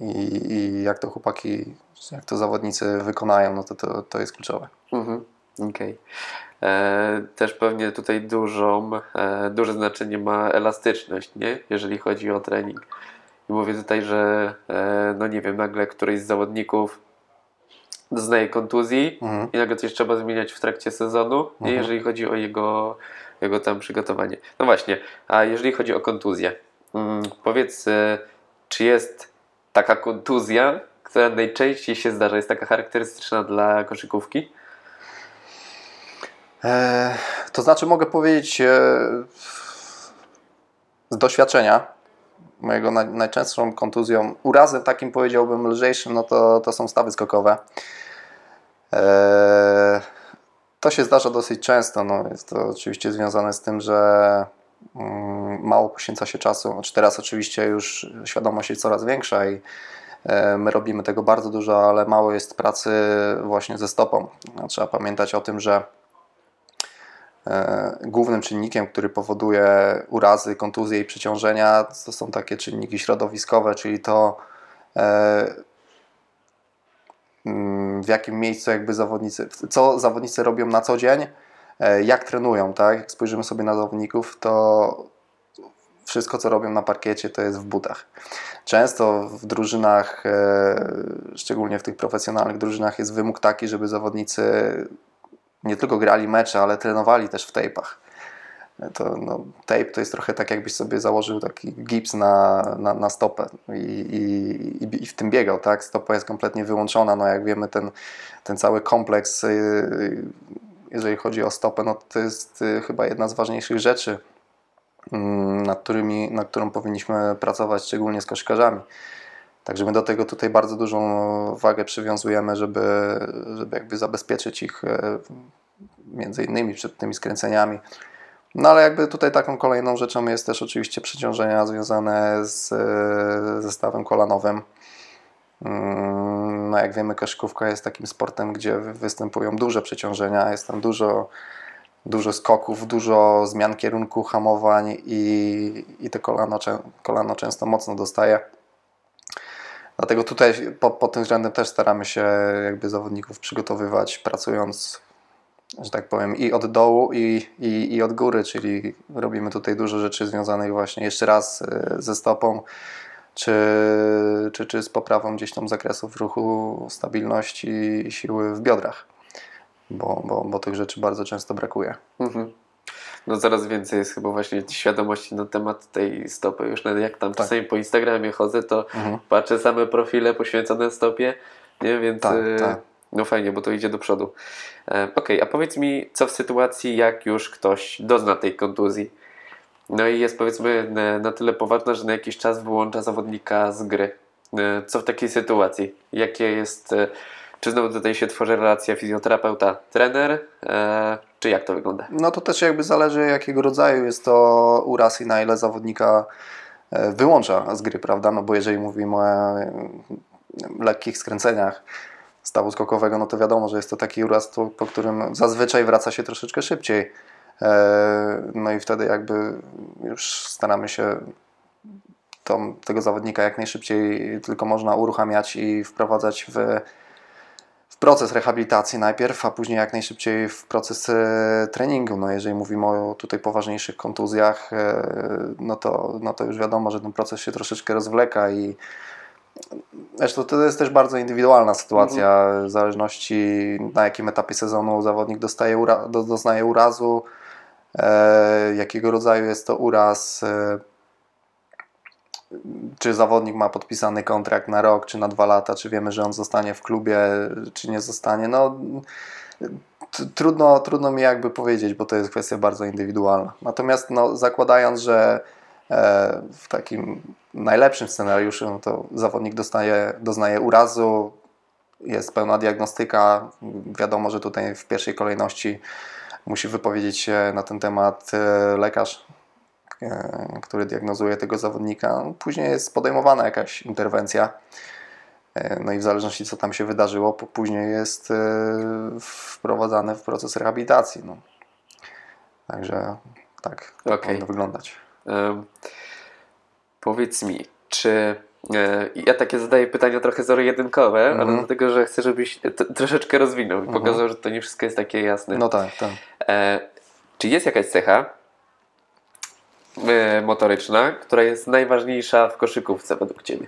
i, i jak to chłopaki, jak to zawodnicy wykonają, no to, to, to jest kluczowe. Mhm. Okej. Okay. E, też pewnie tutaj dużą, e, duże znaczenie ma elastyczność, nie? jeżeli chodzi o trening. I mówię tutaj, że e, no nie wiem, nagle któryś z zawodników doznaje kontuzji mhm. i nagle coś trzeba zmieniać w trakcie sezonu, mhm. jeżeli chodzi o jego, jego tam przygotowanie. No właśnie, a jeżeli chodzi o kontuzję, mm, powiedz, e, czy jest taka kontuzja, która najczęściej się zdarza, jest taka charakterystyczna dla koszykówki? E, to znaczy mogę powiedzieć e, z doświadczenia, mojego najczęstszą kontuzją, urazem takim powiedziałbym lżejszym, no to, to są stawy skokowe. Eee, to się zdarza dosyć często. No, jest to oczywiście związane z tym, że mm, mało poświęca się czasu. Znaczy teraz oczywiście już świadomość jest coraz większa i e, my robimy tego bardzo dużo, ale mało jest pracy właśnie ze stopą. No, trzeba pamiętać o tym, że głównym czynnikiem, który powoduje urazy, kontuzje i przeciążenia, to są takie czynniki środowiskowe, czyli to e, Mm, w jakim miejscu jakby zawodnicy, co zawodnicy robią na co dzień, e, jak trenują, tak? Jak spojrzymy sobie na zawodników, to wszystko co robią na parkiecie to jest w butach. Często w drużynach, e, szczególnie w tych profesjonalnych drużynach jest wymóg taki, żeby zawodnicy nie tylko grali mecze, ale trenowali też w tejpach. To, no, tape to jest trochę tak, jakbyś sobie założył taki gips na, na, na stopę i, i, i w tym biegał, tak? Stopa jest kompletnie wyłączona. No, jak wiemy, ten, ten cały kompleks, y, jeżeli chodzi o stopę, no, to jest y, chyba jedna z ważniejszych rzeczy, mm, nad, którymi, nad którą powinniśmy pracować, szczególnie z koszykarzami. Także my do tego tutaj bardzo dużą wagę przywiązujemy, żeby, żeby jakby zabezpieczyć ich y, między innymi przed tymi skręceniami. No ale jakby tutaj taką kolejną rzeczą jest też oczywiście przeciążenia związane z e, zestawem kolanowym. Mm, no jak wiemy, koszykówka jest takim sportem, gdzie występują duże przeciążenia, jest tam dużo, dużo skoków, dużo zmian kierunku, hamowań i, i to kolano, kolano często mocno dostaje. Dlatego tutaj pod, pod tym względem też staramy się jakby zawodników przygotowywać, pracując że tak powiem, i od dołu, i, i, i od góry, czyli robimy tutaj dużo rzeczy związanych właśnie jeszcze raz e, ze stopą, czy, czy, czy z poprawą gdzieś tam zakresów ruchu, stabilności i siły w biodrach, bo, bo, bo tych rzeczy bardzo często brakuje. Mhm. No coraz więcej jest chyba właśnie świadomości na temat tej stopy. Już nawet jak tam tak. czasami po Instagramie chodzę, to mhm. patrzę same profile poświęcone stopie, nie? Więc tak, y, tak. no fajnie, bo to idzie do przodu. E, ok, a powiedz mi, co w sytuacji, jak już ktoś dozna tej kontuzji? No i jest powiedzmy na tyle poważna, że na jakiś czas wyłącza zawodnika z gry. E, co w takiej sytuacji? Jakie jest, e, czy znowu tutaj się tworzy relacja fizjoterapeuta-trener, czy jak to wygląda? No to też jakby zależy jakiego rodzaju jest to uraz i na ile zawodnika wyłącza z gry, prawda? No bo jeżeli mówimy o lekkich skręceniach, stawu skokowego, no to wiadomo, że jest to taki uraz, po którym zazwyczaj wraca się troszeczkę szybciej. E, no i wtedy jakby już staramy się tą, tego zawodnika jak najszybciej tylko można uruchamiać i wprowadzać w, w proces rehabilitacji najpierw, a później jak najszybciej w proces e, treningu. No jeżeli mówimy o tutaj poważniejszych kontuzjach, e, no to, no to już wiadomo, że ten proces się troszeczkę rozwleka i Zresztą to jest też bardzo indywidualna sytuacja, mhm. w zależności na jakim etapie sezonu zawodnik dostaje ura, do, doznaje urazu, e, jakiego rodzaju jest to uraz, e, czy zawodnik ma podpisany kontrakt na rok, czy na dwa lata, czy wiemy, że on zostanie w klubie, czy nie zostanie. No, trudno, trudno mi jakby powiedzieć, bo to jest kwestia bardzo indywidualna. Natomiast no, zakładając, że E, w takim najlepszym scenariuszu no to zawodnik dostaje, doznaje urazu, jest pełna diagnostyka. Wiadomo, że tutaj w pierwszej kolejności musi wypowiedzieć się na ten temat e, lekarz, który diagnozuje tego zawodnika. Później jest podejmowana jakaś interwencja. No i w zależności co tam się wydarzyło, później jest wprowadzane w proces rehabilitacji. No. Także tak okay. powinno wyglądać. Powiedz mi, czy e, ja takie zadaję pytania trochę zero-jedynkowe, mm -hmm. ale mhm. dlatego, że chcę, żebyś troszeczkę rozwinął i mm -hmm. pokazał, że to nie wszystko jest takie jasne. No tak, tak. E, czy jest jakaś cecha e, motoryczna, która jest najważniejsza w koszykówce według Ciebie?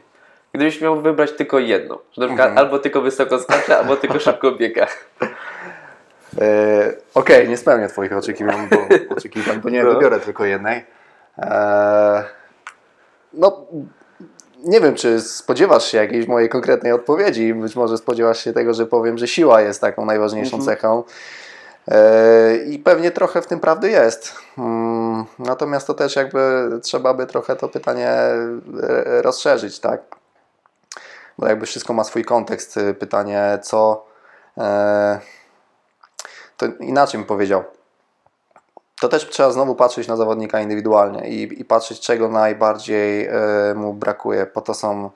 Gdybyś miał wybrać tylko jedną, że na przykład -hmm. albo tylko wysoko skacze, albo tylko szybko biega. E, Okej, okay, nie spełnię Twoich oczekiwań, bo, oczekiwań, bo nie no. wybiorę tylko jednej. E, no, nie wiem, czy spodziewasz się jakiejś mojej konkretnej odpowiedzi. Być może spodziewasz się tego, że powiem, że siła jest taką najważniejszą mhm. cechą. E, I pewnie trochę w tym prawdy jest. Mm, natomiast to też jakby trzeba by trochę to pytanie rozszerzyć, tak? Bo jakby wszystko ma swój kontekst. Pytanie, co. E, to inaczej bym powiedział to też trzeba znowu patrzeć na zawodnika indywidualnie i, i patrzeć, czego najbardziej mu brakuje. Po to są,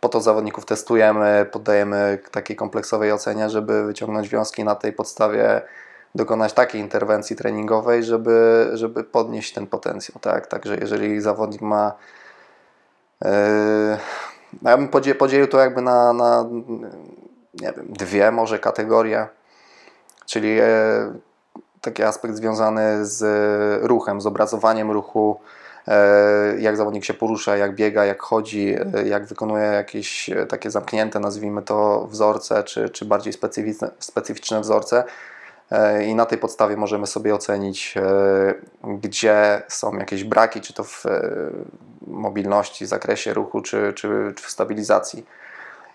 po to zawodników testujemy, poddajemy takiej kompleksowej ocenie, żeby wyciągnąć wnioski na tej podstawie, dokonać takiej interwencji treningowej, żeby, żeby podnieść ten potencjał. Tak? Także jeżeli zawodnik ma. Yy, ja bym podzielił, to jakby na, na nie wiem, dwie może kategorie, czyli taki aspekt związany z ruchem, z obrazowaniem ruchu, e, jak zawodnik się porusza, jak biega, jak chodzi, jak wykonuje jakieś takie zamknięte, nazwijmy to, wzorce, czy, czy bardziej specyficzne, specyficzne wzorce. I na tej podstawie możemy sobie ocenić, gdzie są jakieś braki, czy to w mobilności, zakresie ruchu, czy, czy, czy w stabilizacji.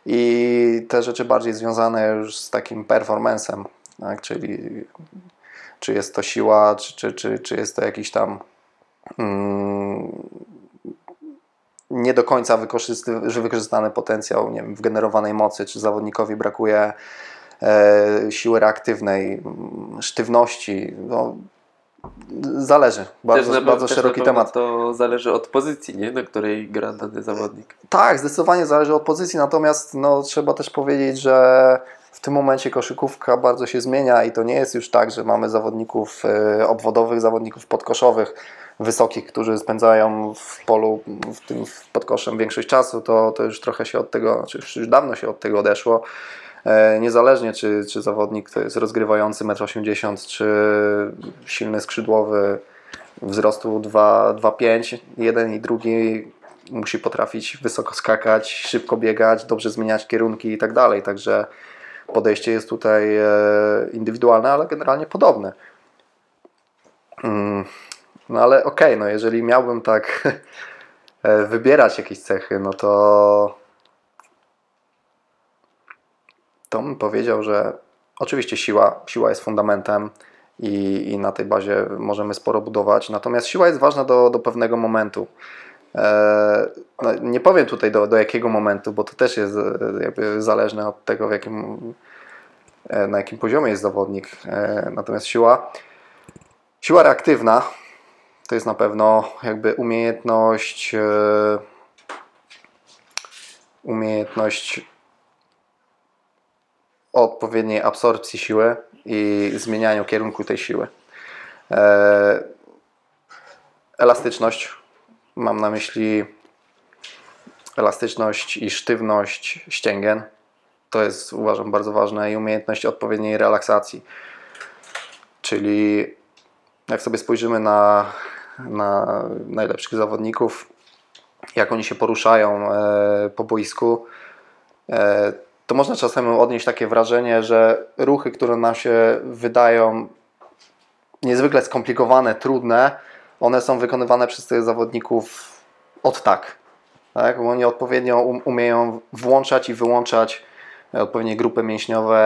I te rzeczy bardziej związane już z takim performancem, tak? czyli czy jest to siła, czy, czy, czy, czy jest to jakiś tam mm, nie do końca wykorzystany potencjał nie wiem, w generowanej mocy, czy zawodnikowi brakuje e, siły reaktywnej, mm, sztywności. No, Zależy. Bardzo, bardzo szeroki temat. To zależy od pozycji, nie? na której gra dany zawodnik. Tak, zdecydowanie zależy od pozycji, natomiast no, trzeba też powiedzieć, że w tym momencie koszykówka bardzo się zmienia i to nie jest już tak, że mamy zawodników e, obwodowych, zawodników podkoszowych, wysokich, którzy spędzają w polu, w tym pod koszem większość czasu, to, to już trochę się od tego, znaczy już dawno się od tego odeszło. E, niezależnie czy, czy zawodnik to jest rozgrywający 1,80 m, czy silny skrzydłowy wzrostu 2,5 jeden i drugi musi potrafić wysoko skakać, szybko biegać, dobrze zmieniać kierunki i tak dalej. Także podejście jest tutaj e, indywidualne, ale generalnie podobne. Mm, no ale okej, okay, no jeżeli miałbym tak e, wybierać jakieś cechy, no to to bym powiedział, że oczywiście siła, siła jest fundamentem i, i na tej bazie możemy sporo budować, natomiast siła jest ważna do, do pewnego momentu. E, no, nie powiem tutaj do, do jakiego momentu, bo to też jest e, zależne od tego, jakim, e, na jakim poziomie jest zawodnik. Natomiast siła, siła reaktywna to jest na pewno jakby umiejętność umiejętność odpowiedniej absorpcji siły i zmienianiu kierunku tej siły. Elastyczność Mam na myśli elastyczność i sztywność ścięgien. To jest uważam bardzo ważne i umiejętność odpowiedniej relaksacji. Czyli jak sobie spojrzymy na, na najlepszych zawodników, jak oni się poruszają e, po boisku, e, to można czasem odnieść takie wrażenie, że ruchy, które nam się wydają niezwykle skomplikowane, trudne, one są wykonywane przez tych zawodników od tak. tak? Oni odpowiednio um, umieją włączać i wyłączać e, odpowiednie grupy mięśniowe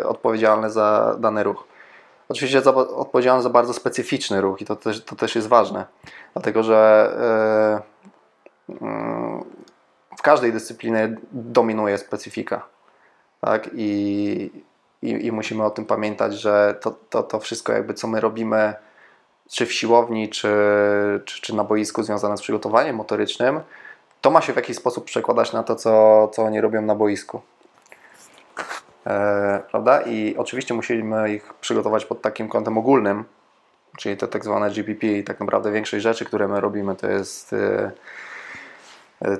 e, odpowiedzialne za dany ruch. Oczywiście za, za bardzo specyficzny ruch i to też, to też jest ważne, dlatego że e, mm, w każdej dyscyplinie dominuje specyfika. Tak? I, i, I, musimy o tym pamiętać, że to, to, to wszystko, jakby co my robimy, czy w siłowni, czy, czy, czy na boisku związane z przygotowaniem motorycznym, to ma się w jakiś sposób przekładać na to, co, co oni robią na boisku. E, prawda? I oczywiście musimy ich przygotować pod takim kątem ogólnym, czyli te tak zwane GPP i tak naprawdę większość rzeczy, które my robimy, to jest e,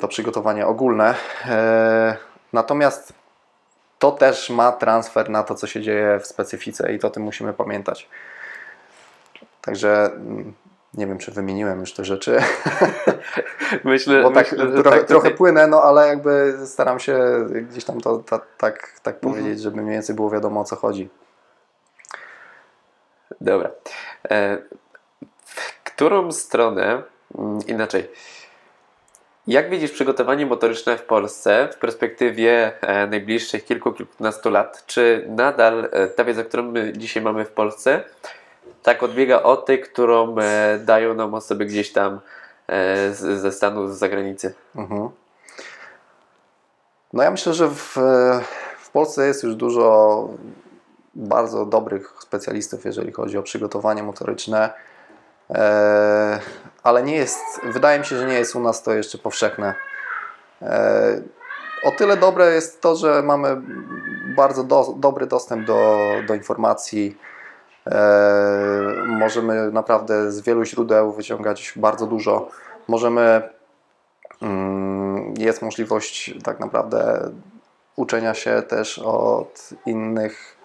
to przygotowanie ogólne. E, natomiast to też ma transfer na to, co się dzieje w specyfice i to o tym musimy pamiętać. Także mm, nie wiem, czy wymieniłem już te rzeczy. Myślę, Bo tak, myślę, trochę, tak trochę płynę, no ale jakby staram się gdzieś tam to, to tak, tak mhm. powiedzieć, żeby mniej więcej było wiadomo o co chodzi. Dobra. E, w którą stronę, mm, inaczej, jak widzisz przygotowanie motoryczne w Polsce w perspektywie e, najbliższych kilku, kilkunastu lat? Czy nadal e, ta wiedza, którą my dzisiaj mamy w Polsce, tak odbiega od tej, którą e, dają nam osoby gdzieś tam ze Stanów, z zagranicy. Mhm. No ja myślę, że w, w Polsce jest już dużo bardzo dobrych specjalistów, jeżeli chodzi o przygotowanie motoryczne, ale nie jest, wydaje mi się, że nie jest u nas to jeszcze powszechne. E, o tyle dobre jest to, że mamy bardzo do, dobry dostęp do, do informacji, E, możemy naprawdę z wielu źródeł wyciągać bardzo dużo. Możemy, mm, jest możliwość tak naprawdę uczenia się też od innych,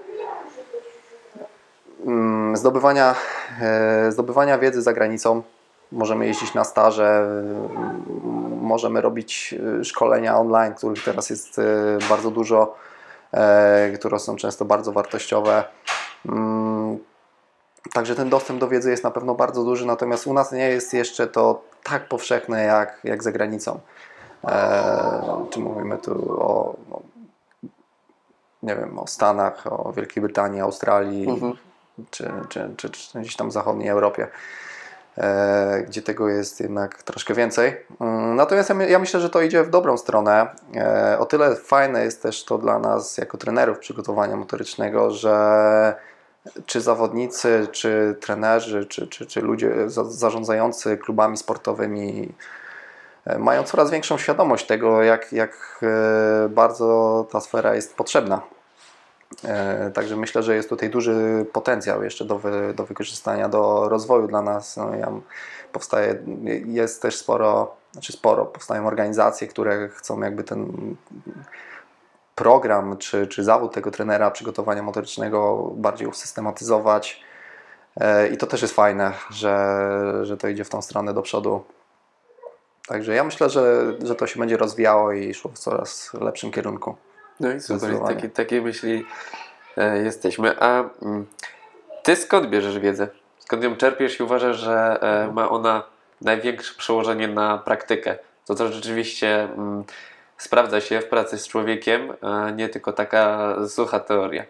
zdobywania, e, zdobywania wiedzy za granicą. możemy jeździć na staże, możemy robić szkolenia online, których teraz jest bardzo dużo, które są często bardzo wartościowe. Mm, także ten dostęp do wiedzy jest na pewno bardzo duży, natomiast u nas nie jest jeszcze to tak powszechne jak, jak za granicą. czy mówimy tu o, nie wiem, o Stanach, o Wielkiej Brytanii, Australii, mhm. Czy, czy, czy, czy, gdzieś tam w zachodniej Europie, e, gdzie tego jest jednak troszkę więcej. Mm, natomiast ja, myślę, że to idzie w dobrą stronę. E, o tyle fajne jest też to dla nas, jako trenerów przygotowania motorycznego, że czy zawodnicy, czy trenerzy, czy, czy, czy ludzie za, zarządzający klubami sportowymi e, mają coraz większą świadomość tego, jak, jak bardzo ta sfera jest potrzebna. E, także myślę, że jest tutaj duży potencjał jeszcze do, wy, do wykorzystania, do rozwoju dla nas. No, ja powstaje, jest też sporo, znaczy sporo, powstają organizacje, które chcą jakby ten program czy, czy zawód tego trenera przygotowania motorycznego bardziej usystematyzować. E, I to też jest fajne, że, że to idzie w tą stronę do przodu. Także ja myślę, że, że to się będzie rozwijało i szło w coraz lepszym kierunku. No i super, takie, takie myśli e, jesteśmy. A mm, ty skąd bierzesz wiedzę? Skąd ją czerpiesz i uważasz, że e, ma ona największe przełożenie na praktykę? To to rzeczywiście mm, sprawdza się w pracy z człowiekiem, a nie tylko taka sucha teoria.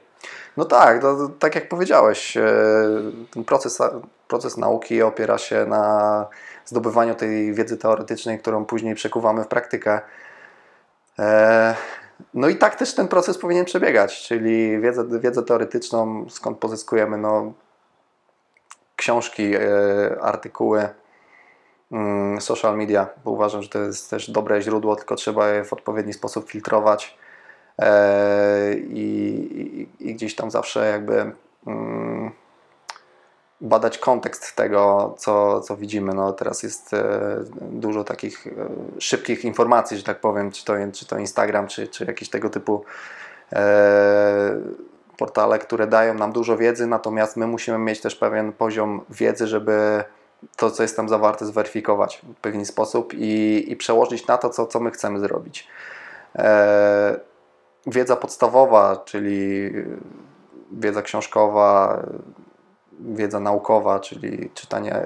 No tak, to, tak jak powiedziałeś, e, ten proces, proces nauki opiera się na zdobywaniu tej wiedzy teoretycznej, którą później przekuwamy w praktykę. No i tak też ten proces powinien przebiegać, czyli wiedzę, wiedzę teoretyczną, skąd pozyskujemy no, książki, e, artykuły, Mm, social media, bo uważam, że to jest też dobre źródło, tylko trzeba je w odpowiedni sposób filtrować e, i, i, i gdzieś tam zawsze jakby mm, badać kontekst tego, co, co widzimy. No, teraz jest e, dużo takich e, szybkich informacji, że tak powiem, czy to, czy to Instagram, czy, czy jakieś tego typu portale, które dają nam dużo wiedzy, natomiast my musimy mieć też pewien poziom wiedzy, żeby to, co jest tam zawarte, zweryfikować w pewien sposób i, i przełożyć na to, co, co my chcemy zrobić. E, wiedza podstawowa, czyli wiedza książkowa, wiedza naukowa, czyli czytanie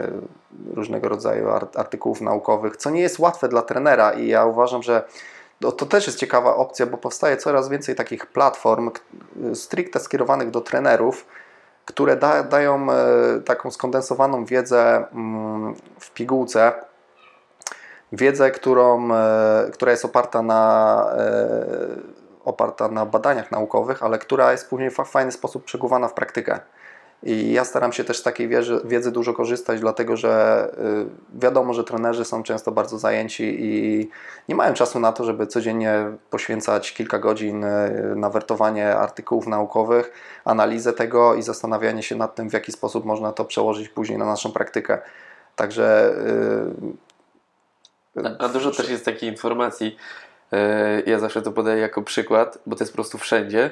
różnego rodzaju artykułów naukowych, co nie jest łatwe dla trenera i ja uważam, że to, to też jest ciekawa opcja, bo powstaje coraz więcej takich platform stricte skierowanych do trenerów, które da, dają e, taką skondensowaną wiedzę mm, w pigułce, wiedzę, którą, e, która jest oparta na, e, oparta na badaniach naukowych, ale która jest później w fajny sposób przekuwana w praktykę. I ja staram się też z takiej wiedzy, wiedzy dużo korzystać, dlatego że y, wiadomo, że trenerzy są często bardzo zajęci i nie mają czasu na to, żeby codziennie poświęcać kilka godzin y, na wertowanie artykułów naukowych, analizę tego i zastanawianie się nad tym, w jaki sposób można to przełożyć później na naszą praktykę. Także. Y, a, dużo też jest takiej informacji. Ja zawsze to podaję jako przykład, bo to jest po prostu wszędzie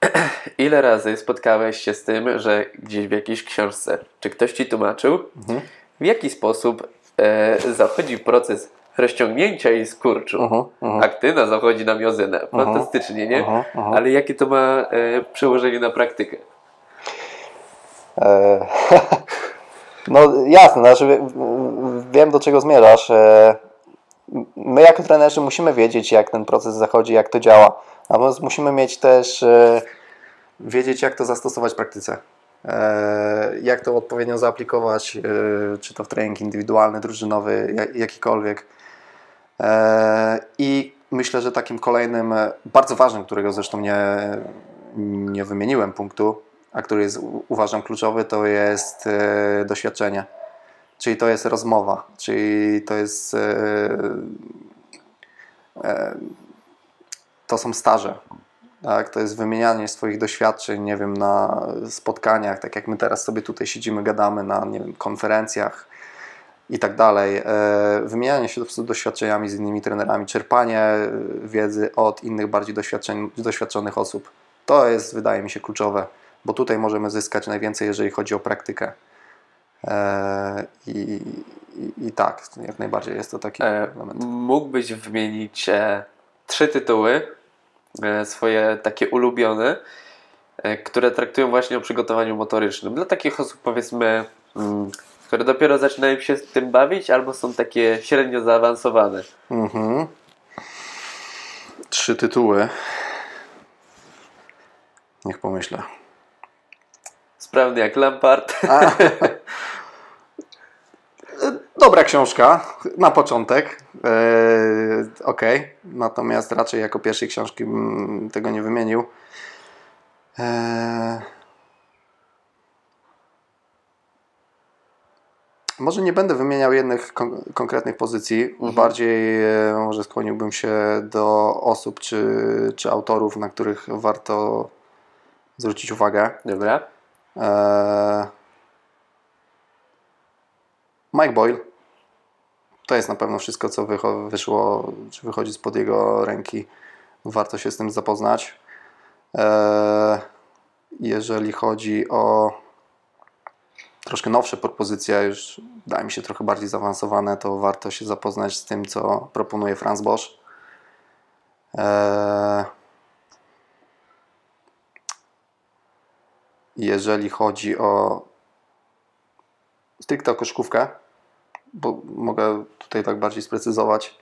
Ile razy spotkałeś się z tym, że gdzieś w jakiejś książce, czy ktoś ci tłumaczył, mhm. w jaki sposób e, zachodzi proces rozciągnięcia i skurczu. Uh -huh, uh -huh. Aktyna zachodzi na miozynę. Fantastycznie, nie? Uh -huh, Ale jakie to ma e, przełożenie na praktykę? E, no jasne, znaczy, wiem do czego zmierzasz. E, my jako trenerzy musimy wiedzieć, jak ten proces zachodzi, jak to działa. Natomiast musimy mieć też e, wiedzieć, jak to zastosować w praktyce. E, jak to odpowiednio zaaplikować, e, czy to w trening indywidualny, drużynowy, jakikolwiek. I myślę, że takim kolejnym, bardzo ważnym, którego zresztą nie, nie wymieniłem punktu, a który jest uważam kluczowy, to jest doświadczenie. Czyli to jest rozmowa, czyli to jest to są staże. Tak? To jest wymienianie swoich doświadczeń, nie wiem, na spotkaniach, tak jak my teraz sobie tutaj siedzimy, gadamy na nie wiem, konferencjach i tak dalej. E, wymienianie się doświadczeniami z innymi trenerami, czerpanie wiedzy od innych bardziej doświadczonych osób. To jest, wydaje mi się, kluczowe, bo tutaj możemy zyskać najwięcej, jeżeli chodzi o praktykę. E, i, i, I tak, jak najbardziej jest to taki E, element. mógłbyś wymienić e, trzy tytuły, e, swoje takie ulubione, e, które traktują właśnie o przygotowaniu motorycznym. Dla takich osób powiedzmy, mm, które dopiero zaczynają się z tym bawić, albo są takie średnio zaawansowane. Mhm. Trzy tytuły. Niech pomyślę. Sprawny jak Lampard. Dobra książka na początek. Eee, ok, natomiast raczej jako pierwszej książki bym tego nie wymienił. Eee, może nie będę wymieniał jednych kon- konkretnych pozycji. Bardziej e, może skłoniłbym się do osób czy, czy autorów, na których warto zwrócić uwagę. Dobra. Eee, Mike Boyle. To jest na pewno wszystko, co wyszło, czy wychodzi spod jego ręki. Warto się z tym zapoznać. Eee, jeżeli chodzi o troszkę nowsze propozycje, już wydaje mi się trochę bardziej zaawansowane, to warto się zapoznać z tym, co proponuje Franz Bosch. Eee, jeżeli chodzi o stricte o koszkówkę, bo mogę tutaj tak bardziej sprecyzować.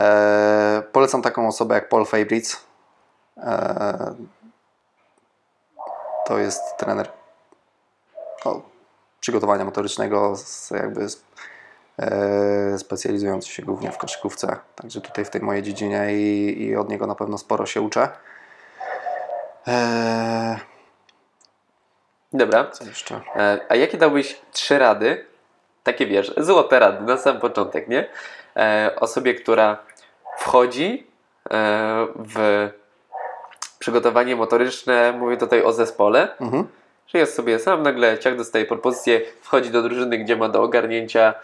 E, polecam taką osobę jak Paul Fabritz. E, to jest trener no, przygotowania motorycznego, z, jakby z, e, specjalizujący się głównie w koszykówce. Także tutaj w tej mojej dziedzinie i, i od niego na pewno sporo się uczę. E, Dobra. co jeszcze? E, A jakie dałbyś trzy rady, takie wiesz, złote rady na sam początek, nie? E, osobie, która wchodzi e, w przygotowanie motoryczne, mówię tutaj o zespole, Mhm. że jest sobie sam, nagle ciak dostaje propozycję, wchodzi do drużyny, gdzie ma do ogarnięcia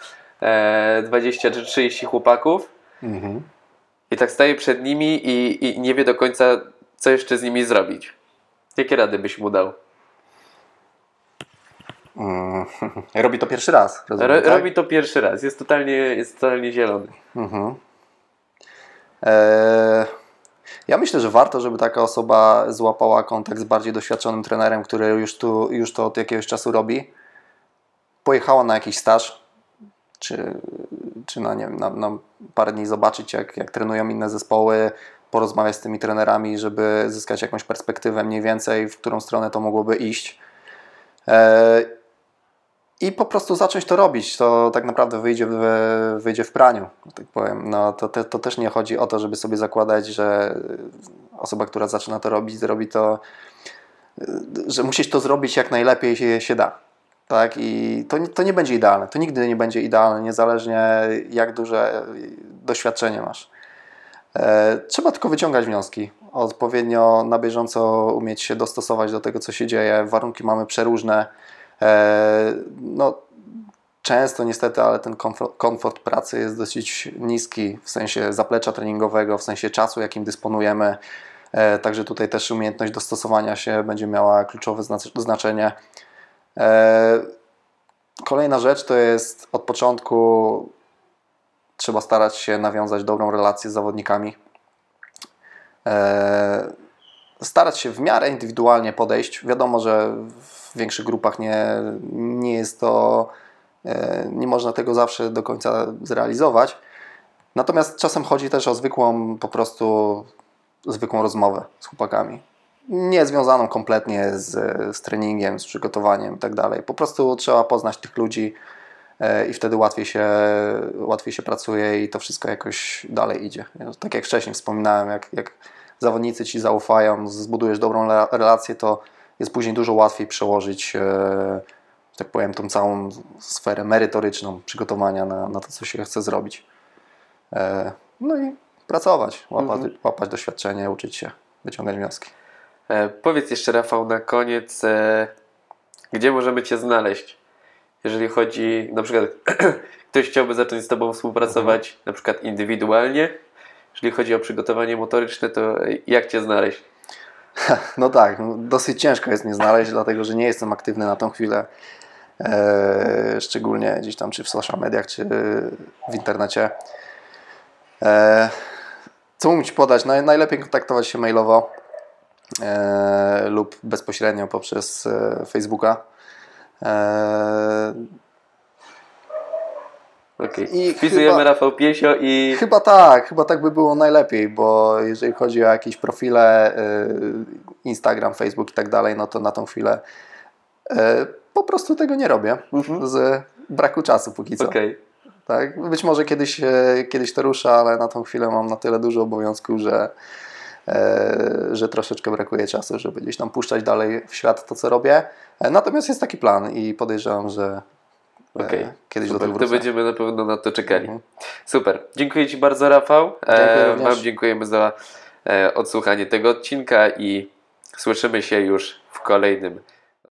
e, 20 czy 30 chłopaków Mhm. i tak staje przed nimi i, i nie wie do końca, co jeszcze z nimi zrobić. Jakie rady byś mu dał? Mm, Robi to pierwszy raz. Rozumiem, Ro, tak? Robi to pierwszy raz, jest totalnie, jest totalnie zielony. Mhm. Eee, ja myślę, że warto, żeby taka osoba złapała kontakt z bardziej doświadczonym trenerem, który już, tu, już to od jakiegoś czasu robi. Pojechała na jakiś staż, czy, czy na, nie wiem, na, na parę dni zobaczyć, jak, jak trenują inne zespoły, porozmawiać z tymi trenerami, żeby zyskać jakąś perspektywę mniej więcej, w którą stronę to mogłoby iść. Eee, i po prostu zacząć to robić, to tak naprawdę wyjdzie w, wyjdzie w praniu, tak powiem. No, to, to też nie chodzi o to, żeby sobie zakładać, że osoba, która zaczyna to robić, zrobi to, że musisz to zrobić jak najlepiej się, się da. Tak? I to, to nie będzie idealne. To nigdy nie będzie idealne, niezależnie jak duże doświadczenie masz. E, trzeba tylko wyciągać wnioski. Odpowiednio na bieżąco umieć się dostosować do tego, co się dzieje. Warunki mamy przeróżne. E, no, często niestety, ale ten komfort, komfort pracy jest dosyć niski w sensie zaplecza treningowego, w sensie czasu, jakim dysponujemy. E, Także tutaj też umiejętność dostosowania się będzie miała kluczowe znac- znaczenie. E, Kolejna rzecz to jest od początku trzeba starać się nawiązać dobrą relację z zawodnikami. Starać się w miarę indywidualnie podejść. Wiadomo, że w większych grupach nie, nie jest to, e, nie można tego zawsze do końca zrealizować. Natomiast czasem chodzi też o zwykłą, po prostu zwykłą rozmowę z chłopakami. Nie związaną kompletnie z, z treningiem, z przygotowaniem i tak. Po prostu trzeba poznać tych ludzi e, i wtedy łatwiej się, łatwiej się pracuje i to wszystko jakoś dalej idzie. Tak jak wcześniej wspominałem, jak, jak zawodnicy ci zaufają, zbudujesz dobrą relację, to jest później dużo łatwiej przełożyć, e, tak powiem, tą całą sferę merytoryczną przygotowania na, na to, co się chce zrobić. E, No i pracować, łapać, łapać doświadczenie, uczyć się, wyciągać wnioski. E, powiedz jeszcze, Rafał, na koniec, e, gdzie możemy Cię znaleźć? Jeżeli chodzi, na przykład, ktoś chciałby zacząć z Tobą współpracować, na przykład indywidualnie. Jeżeli chodzi o przygotowanie motoryczne, to jak Cię znaleźć? No tak, no dosyć ciężko jest mnie znaleźć, dlatego że nie jestem aktywny na tą chwilę e, szczególnie gdzieś tam czy w social mediach, czy w internecie. E, co Ci podać? Naj, najlepiej kontaktować się mailowo e, lub bezpośrednio poprzez e, Facebooka. Okej. I Wpisujemy chyba- Rafał Piesio i Chyba tak, chyba tak by było najlepiej, bo jeżeli chodzi o jakieś profile, y, Instagram, Facebook i tak dalej, no to na tą chwilę y, po prostu tego nie robię z braku czasu póki co. okej. Tak? Być może kiedyś, y, kiedyś to rusza, ale na tą chwilę mam na tyle dużo obowiązków, że, że troszeczkę brakuje czasu, żeby gdzieś tam puszczać dalej w świat to, co robię. E, Natomiast jest taki plan i podejrzewam, że e, Okej. kiedyś do Super, tego to wrócę. będziemy na pewno na to czekali. Mhm. Super. Dziękuję Ci bardzo, Rafał. Dziękuję E, również. Wam dziękujemy za e, odsłuchanie tego odcinka i słyszymy się już w kolejnym